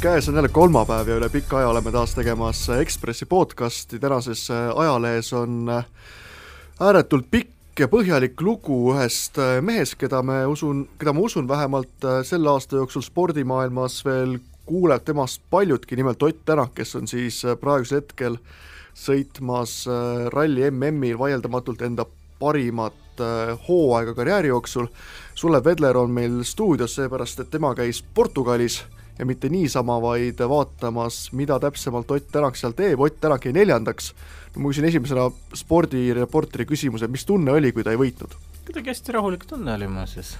käes on jälle kolmapäev ja üle pika aja oleme taas tegemas Ekspressi podcasti, tänases ajalehes on ääretult pikk ja põhjalik lugu ühest mehest, keda me usun, keda ma usun vähemalt selle aasta jooksul spordimaailmas veel kuuleb temast paljudki, nimelt Ott Tänak, kes on siis praegusel hetkel sõitmas ralli MM-il vaieldamatult enda parimat hooaega karjääri jooksul. Sulev Vedler on meil stuudios, seepärast et tema käis Portugalis ja mitte niisama, vaid vaatamas, mida täpsemalt Ott Tänak seal teeb, Ott Tänak jäi neljandaks. ma küsin esimesena spordireporteri küsimuse, mis tunne oli, kui ta ei võitnud? kuidagi hästi rahulik tunne oli muuseas.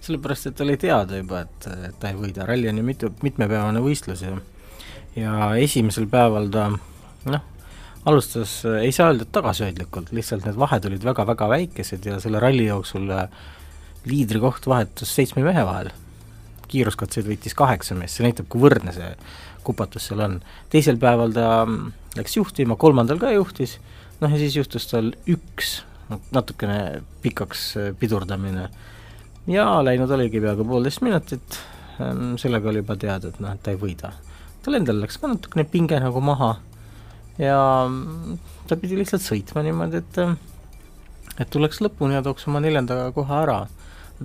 sellepärast, et oli teada juba, et, et ta ei võida, ralli on ju mitu, mitmepäevane võistlus ja ja esimesel päeval ta noh, alustas, ei saa öelda, et tagasihoidlikult, lihtsalt need vahed olid väga-väga väikesed ja selle ralli jooksul liidrikoht vahetus seitsme mehe vahel kiiruskatseid võitis kaheksa meest, see näitab, kui võrdne see kupatus seal on. teisel päeval ta mm, läks juhtima, kolmandal ka juhtis, noh ja siis juhtus tal üks natukene pikaks äh, pidurdamine. Ja läinud oligi peaaegu poolteist minutit, ähm, sellega oli juba teada, et noh, et ta ei võida. tal endal läks ka natukene pinge nagu maha. Ja mm, ta pidi lihtsalt sõitma niimoodi, et äh, et tuleks lõpuni ja tooks oma neljanda koha ära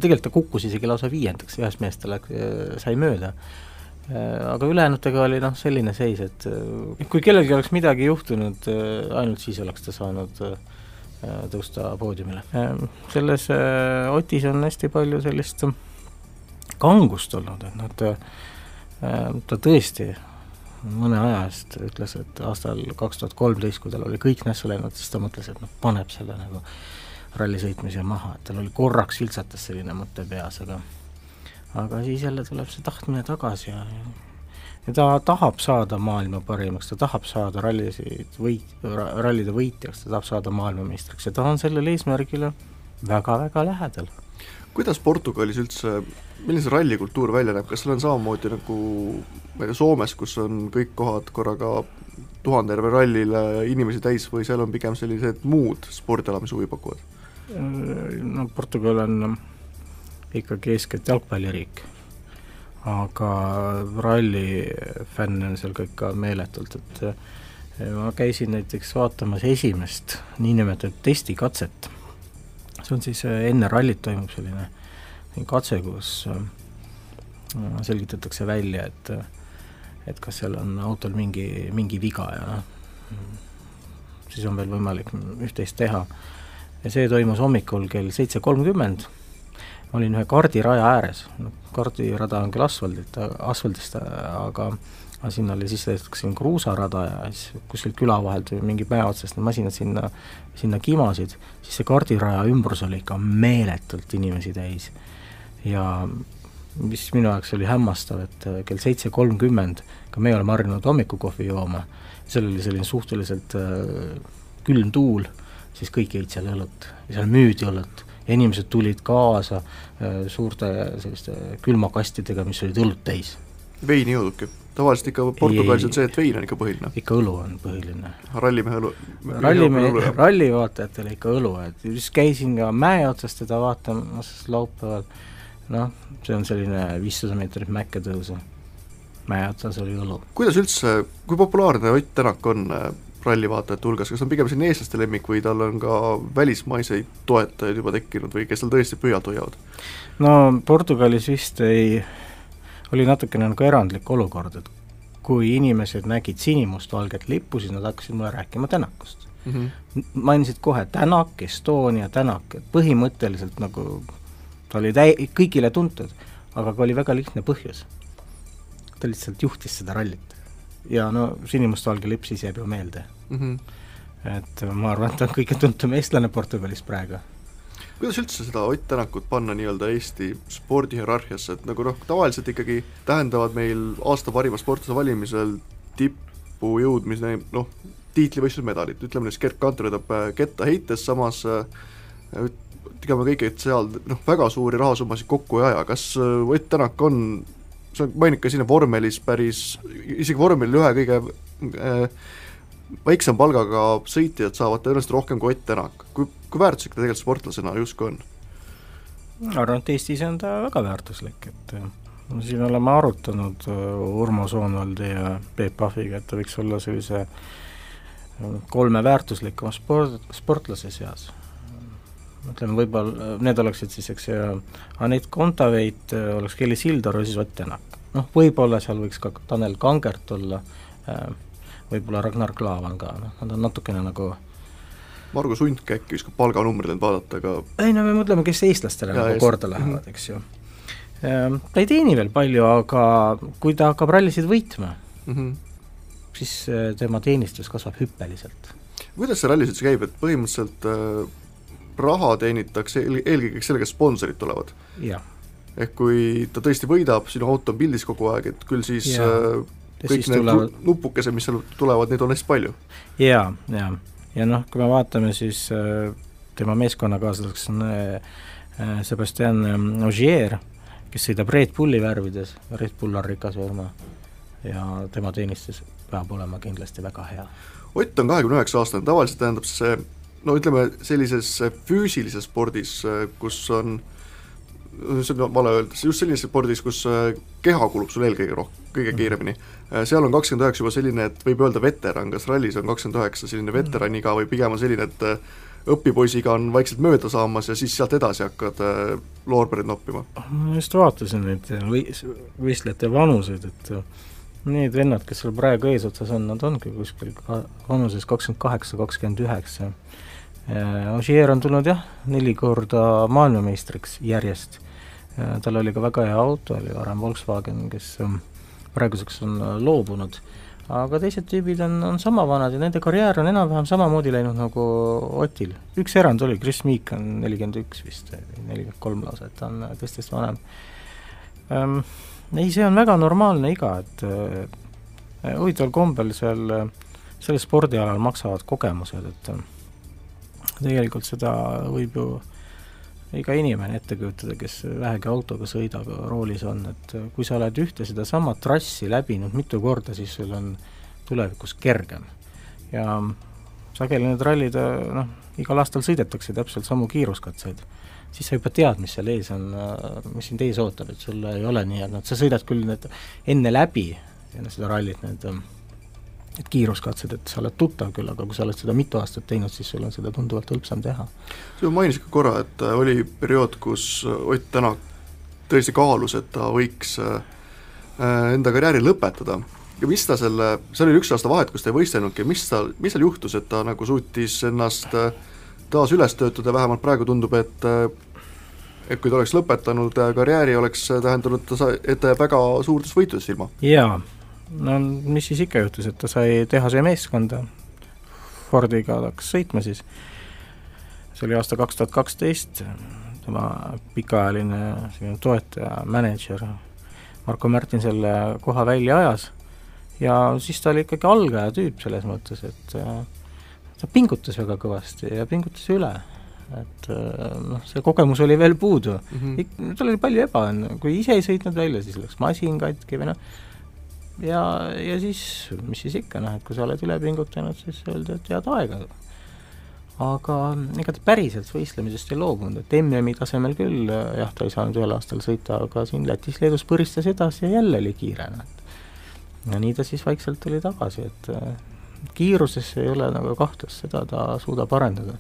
tegelikult ta kukkus isegi lausa viiendaks, ühest mehest ta läks, sai mööda. aga ülejäänutega oli noh, selline seis, et kui kellelgi oleks midagi juhtunud, ainult siis oleks ta saanud tõusta poodiumile. selles Otis on hästi palju sellist kangust olnud, et noh, ta, ta tõesti mõne aja eest ütles, et aastal kaks tuhat kolmteist, kui tal oli kõik nässu läinud, siis ta mõtles, et noh, paneb selle nagu rallisõitmise maha, et tal oli korraks viltsatas selline mõte peas, aga aga siis jälle tuleb see tahtmine tagasi ja ja ta tahab saada maailma parimaks, ta tahab saada rallisid võit-, rallide võitjaks, ta tahab saada maailmameistriks ja ta on sellele eesmärgile väga-väga lähedal. kuidas Portugalis üldse, milline see rallikultuur välja näeb, kas seal on samamoodi nagu ma ei tea, Soomes, kus on kõik kohad korraga tuhandejärve rallile inimesi täis või seal on pigem sellised muud spordiala, mis huvi pakuvad? No Portugal on ikkagi eeskätt jalgpalliriik, aga rallifänne on seal ka ikka meeletult, et eh, ma käisin näiteks vaatamas esimest niinimetatud testikatset, see on siis eh, enne rallit toimub selline katse, kus selgitatakse välja, et et kas seal on autol mingi, mingi viga ja noh, siis on veel võimalik üht-teist teha ja see toimus hommikul kell seitse kolmkümmend, ma olin ühe kardiraja ääres, noh kardirada on küll asfaldilt, asfaldist, aga aga sinna oli siis siin kruusarada ja siis kuskilt küla vahelt või mingi mäe otsast need masinad sinna, sinna kimasid, siis see kardiraja ümbrus oli ikka meeletult inimesi täis. ja mis minu jaoks oli hämmastav, et kell seitse kolmkümmend, ka meie oleme harjunud hommikukohvi jooma, seal oli selline suhteliselt äh, külm tuul siis kõik jõid seal õlut ja seal müüdi õlut ja inimesed tulid kaasa äh, suurte selliste külmakastidega, mis olid õlut täis. veini ei jõudnudki? tavaliselt ikka Portugalis on see, et vein on ikka põhiline. ikka õlu on põhiline. rallimehe õlu? rallimehe, rallivaatajatel ikka õlu, et siis käisin ka mäe otsas teda vaatamas laupäeval, noh, see on selline viissada meetrit mäkke tõusu, mäe otsas oli õlu. kuidas üldse, kui populaarne Ott Tänak on rallivaatajate hulgas, kas on pigem selline eestlaste lemmik või tal on ka välismaiseid toetajaid juba tekkinud või kes tal tõesti pöialt hoiavad? no Portugalis vist ei, oli natukene nagu erandlik olukord, et kui inimesed nägid sinimustvalget lippu, siis nad hakkasid mulle rääkima Tänakust mm. -hmm. mainisid kohe Tänak, Estonia, Tänak, et põhimõtteliselt nagu ta oli täi-, kõigile tuntud, aga ka oli väga lihtne põhjus. ta lihtsalt juhtis seda rallit ja no sinimustvalge lipp siis jääb ju meelde mm. -hmm. et ma arvan, et ta on kõige tuntum eestlane Portugalis praegu. kuidas üldse seda Ott Tänakut panna nii-öelda Eesti spordihierarhiasse, et nagu noh, tavaliselt ikkagi tähendavad meil aasta parima sportlase valimisel tippu jõudmise noh, tiitlivõistlusmedalit, ütleme näiteks Gerd Kanter võidab äh, ketta heites, samas äh, tegema kõike, et seal noh, väga suuri rahasummasid kokku ei aja, kas äh, Ott Tänak on see on, mainid ka siin vormelis päris, isegi vormelil ühe kõige äh, väiksema palgaga sõitjad saavad tõenäoliselt rohkem kui Ott Tänak. kui, kui väärtuslik ta tegelikult sportlasena justkui on? ma arvan, et Eestis on ta väga väärtuslik, et siin oleme arutanud äh, Urmo Soonvaldi ja Peep Pahviga, et ta võiks olla sellise äh, kolme väärtuslikuma sport, sportlase seas. Ütleme, võib-olla need oleksid siis, eks ju, Anett Kontaveit, oleks Kelly Sildaru ja siis Ott Tänak. noh, võib-olla seal võiks ka Tanel Kangert olla, võib-olla Ragnar Klavan ka, noh, nad on natukene nagu Margus Untke äkki viskab palganumbrid ainult vaadata, aga ei no me mõtleme, kes eestlastele Ja, nagu just. korda lähevad, eks ju. Ta ei teeni veel palju, aga kui ta hakkab rallisid võitma, mm -hmm. siis äh, tema teenistus kasvab hüppeliselt. kuidas see rallis üldse käib, et põhimõtteliselt äh, raha teenitakse eel, eelkõige sellega, et sponsorid tulevad? ehk kui ta tõesti võidab, sinu auto on pildis kogu aeg, et küll siis äh, ja kõik siis need tulevad nupukesed, mis seal tulevad, neid on hästi palju. jaa, jaa. ja noh, kui me vaatame, siis äh, tema meeskonnakaaslaseks on äh, Sebastian äh, Ogier, kes sõidab Red Bulli värvides, Red Bull on rikas firma ja tema teenistus peab olema kindlasti väga hea. Ott on kahekümne üheksa aastane, tavaliselt tähendab see no ütleme, sellises füüsilises spordis, kus on see on vale öelda, just sellises spordis, kus äh, keha kulub sul eelkõige roh-, kõige kiiremini, seal on kakskümmend üheksa juba selline, et võib öelda veteran, kas rallis on kakskümmend üheksa selline veteraniga või pigem on selline, et äh, õpipoisiga on vaikselt mööda saamas ja siis sealt edasi hakkad äh, loorbereid noppima? ma just vaatasin neid või-, võistlejate vanuseid, et äh, need vennad, kes seal praegu eesotsas on, nad ongi kuskil vanuses kakskümmend kaheksa, kakskümmend üheksa. Ogier on tulnud jah, neli korda maailmameistriks järjest. tal oli ka väga hea auto, oli varem Volkswagen, kes ähm, praeguseks on äh, loobunud. aga teised tüübid on, on sama vanad ja nende karjäär on enam-vähem samamoodi läinud nagu Otil. üks erand oli, Chris Meek on nelikümmend üks vist, nelikümmend kolm lausa, et ta on äh, teistest vanem ähm, ei, see on väga normaalne iga, et äh, huvitaval kombel seal äh, sellel spordialal maksavad kogemused, et äh, tegelikult seda võib ju iga inimene ette kujutada, kes vähegi autoga sõidab, roolis on, et kui sa oled ühte sedasama trassi läbinud mitu korda, siis sul on tulevikus kergem. ja sageli need rallid, noh, igal aastal sõidetakse täpselt samu kiiruskatseid siis sa juba tead, mis seal ees on, mis sind ees ootab, et sul ei ole nii, et noh, sa sõidad küll need enne läbi seda rallit, need need kiiruskatsed, et sa oled tuttav küll, aga kui sa oled seda mitu aastat teinud, siis sul on seda tunduvalt hõlpsam teha. sa mainisid ka korra, et äh, oli periood, kus Ott Tänak tõesti kaalus, et ta võiks äh, enda karjääri lõpetada ja mis ta selle, seal oli üks aasta vahet, kus ta ei võistelnudki, mis ta, mis seal juhtus, et ta nagu suutis ennast äh, taas üles töötada, vähemalt praegu tundub, et et kui ta oleks lõpetanud karjääri, oleks tähendanud, et ta jääb väga suurtest võitudest ilma. jaa, no mis siis ikka juhtus, et ta sai tehase meeskonda, Fordiga hakkas sõitma siis, see oli aasta kaks tuhat kaksteist, tema pikaajaline selline toetaja, mänedžer Marko Märtin selle koha välja ajas ja siis ta oli ikkagi algaja tüüp selles mõttes, et äh, ta pingutas väga kõvasti ja pingutas üle. et noh, see kogemus oli veel puudu mm. -hmm. tal oli palju ebaõnne, kui ise ei sõitnud välja, siis läks masin katki või noh, ja, ja siis, mis siis ikka, noh, et kui sa oled üle pingutanud, siis öeldi, et head aega. aga ega ta päriselt võistlemisest ei loobunud, et MM-i tasemel küll jah, ta ei saanud ühel aastal sõita, aga siin Lätis-Leedus põristas edasi ja jälle oli kiire, noh et ja nii ta siis vaikselt tuli tagasi, et kiiruses ei ole nagu kahtlust, seda ta suudab arendada.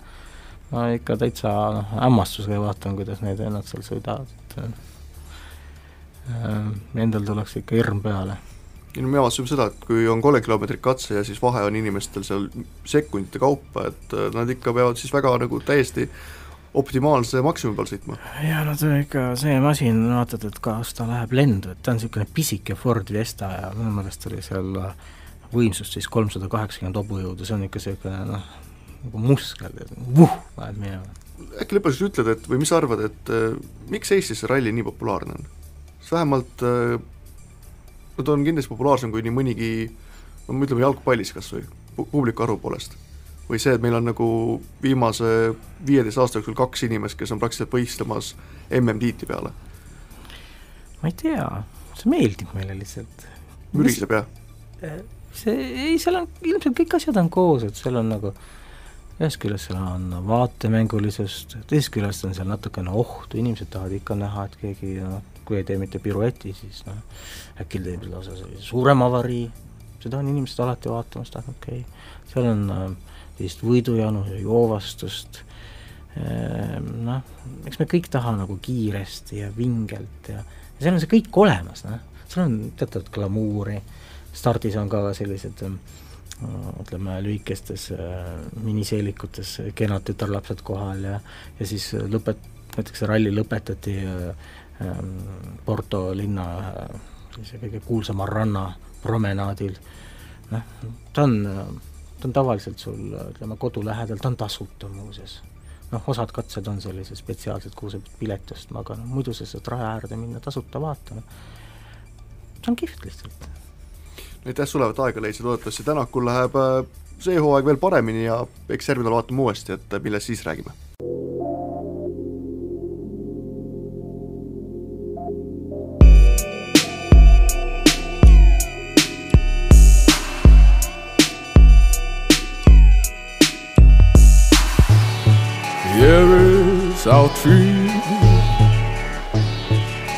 ma ikka täitsa noh, hämmastusega vaatan, kuidas need vennad seal sõidavad, et äh, endal tuleks ikka hirm peale. Me avastasime seda, et kui on kolm kilomeetrit katse ja siis vahe on inimestel seal sekundite kaupa, et äh, nad ikka peavad siis väga nagu täiesti optimaalse maksimumi peal sõitma. jaa, no ta ikka, see masin, vaatad, et kas ta läheb lendu, et ta on niisugune pisike Ford Fiesta ja minu meelest oli seal võimsust siis kolmsada kaheksakümmend hobujõudu, see on ikka niisugune noh, nagu muskel, vuh, paned minema. äkki lõpetuseks ütled, et või mis sa arvad, et äh, miks Eestis see ralli nii populaarne on? sest vähemalt äh, no ta on kindlasti populaarsem kui nii mõnigi no ütleme jalgpallis kas või, publiku arvu poolest. või see, et meil on nagu viimase viieteist aasta jooksul kaks inimest, kes on praktiliselt võistlemas MM-tiitli peale. ma ei tea, see meeldib meile lihtsalt. müriseb jah? see, ei, seal on, ilmselt kõik asjad on koos, et seal on nagu ühest küljest seal on vaatemängulisust, teisest küljest on seal natukene ohtu, inimesed tahavad ikka näha, et keegi noh, kui ei tee mitte pirueti, siis noh, äkki teeb lausa suurema avarii, seda on inimesed alati vaatamas, okei. Okay., seal on äh, sellist võidujanu ja joovastust, ehm, noh, eks me kõik taha nagu kiiresti ja vingelt ja, ja seal on see kõik olemas, noh, seal on teatavat glamuuri, stardis on ka sellised äh, ütleme, lühikestes äh, miniseelikutes kenad tütarlapsed kohal ja ja siis lõpet-, näiteks ralli lõpetati Porto linna sellise kõige kuulsama ranna promenaadil, noh, ta on, ta on tavaliselt sul ütleme, kodu lähedal, ta on tasuta muuseas. noh, osad katsed on sellised spetsiaalsed, kuhu sa pead pileti ostma, aga noh, muidu sa saad raja äärde minna tasuta vaatama. see on kihvt lihtsalt aitäh sulle, et aega leidsid, loodetavasti Tänakul läheb äh, see hooaeg veel paremini ja eks järgmine nädal vaatame uuesti, et äh, millest siis räägime. Tree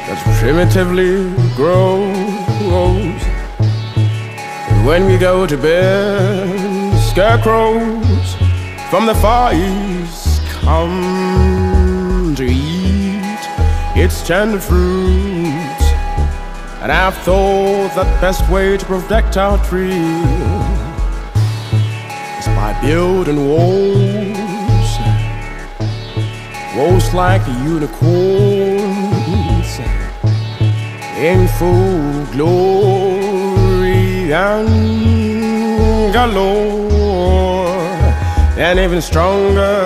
that primitively grows And when we go to bed, scarecrows from the far east come to eat its tender fruits. And I've thought that best way to protect our tree is by building walls, walls like unicorns in full glory and galore, and even stronger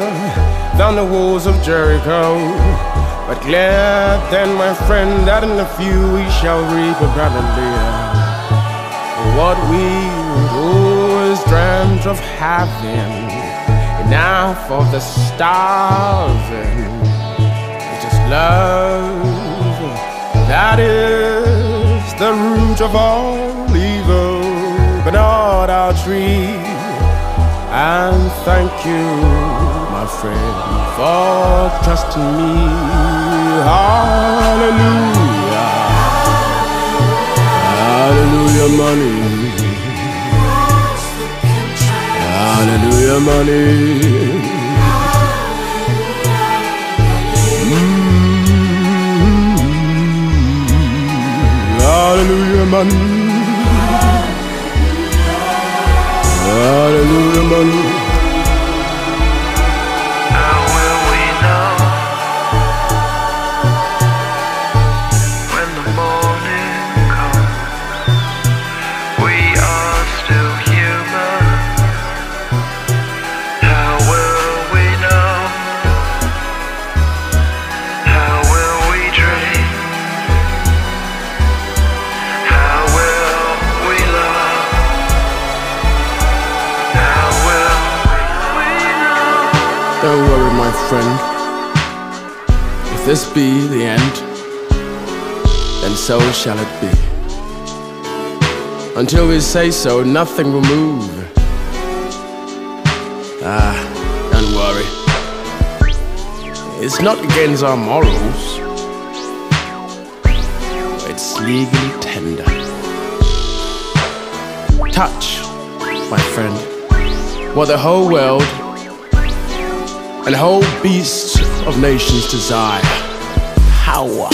than the walls of Jericho. But glad then, my friend, that in a few we shall reap abundantly what we always dreamt of having. Enough for the starving, just love that is the root of all evil, but not our tree. And thank you, my friend, for trusting me. Hallelujah. Hallelujah, money. Hallelujah, money. Friend. If this be the end, then so shall it be. Until we say so, nothing will move. Ah, don't worry. It's not against our morals, it's legally tender. Touch, my friend, what the whole world and whole beasts of nations desire power.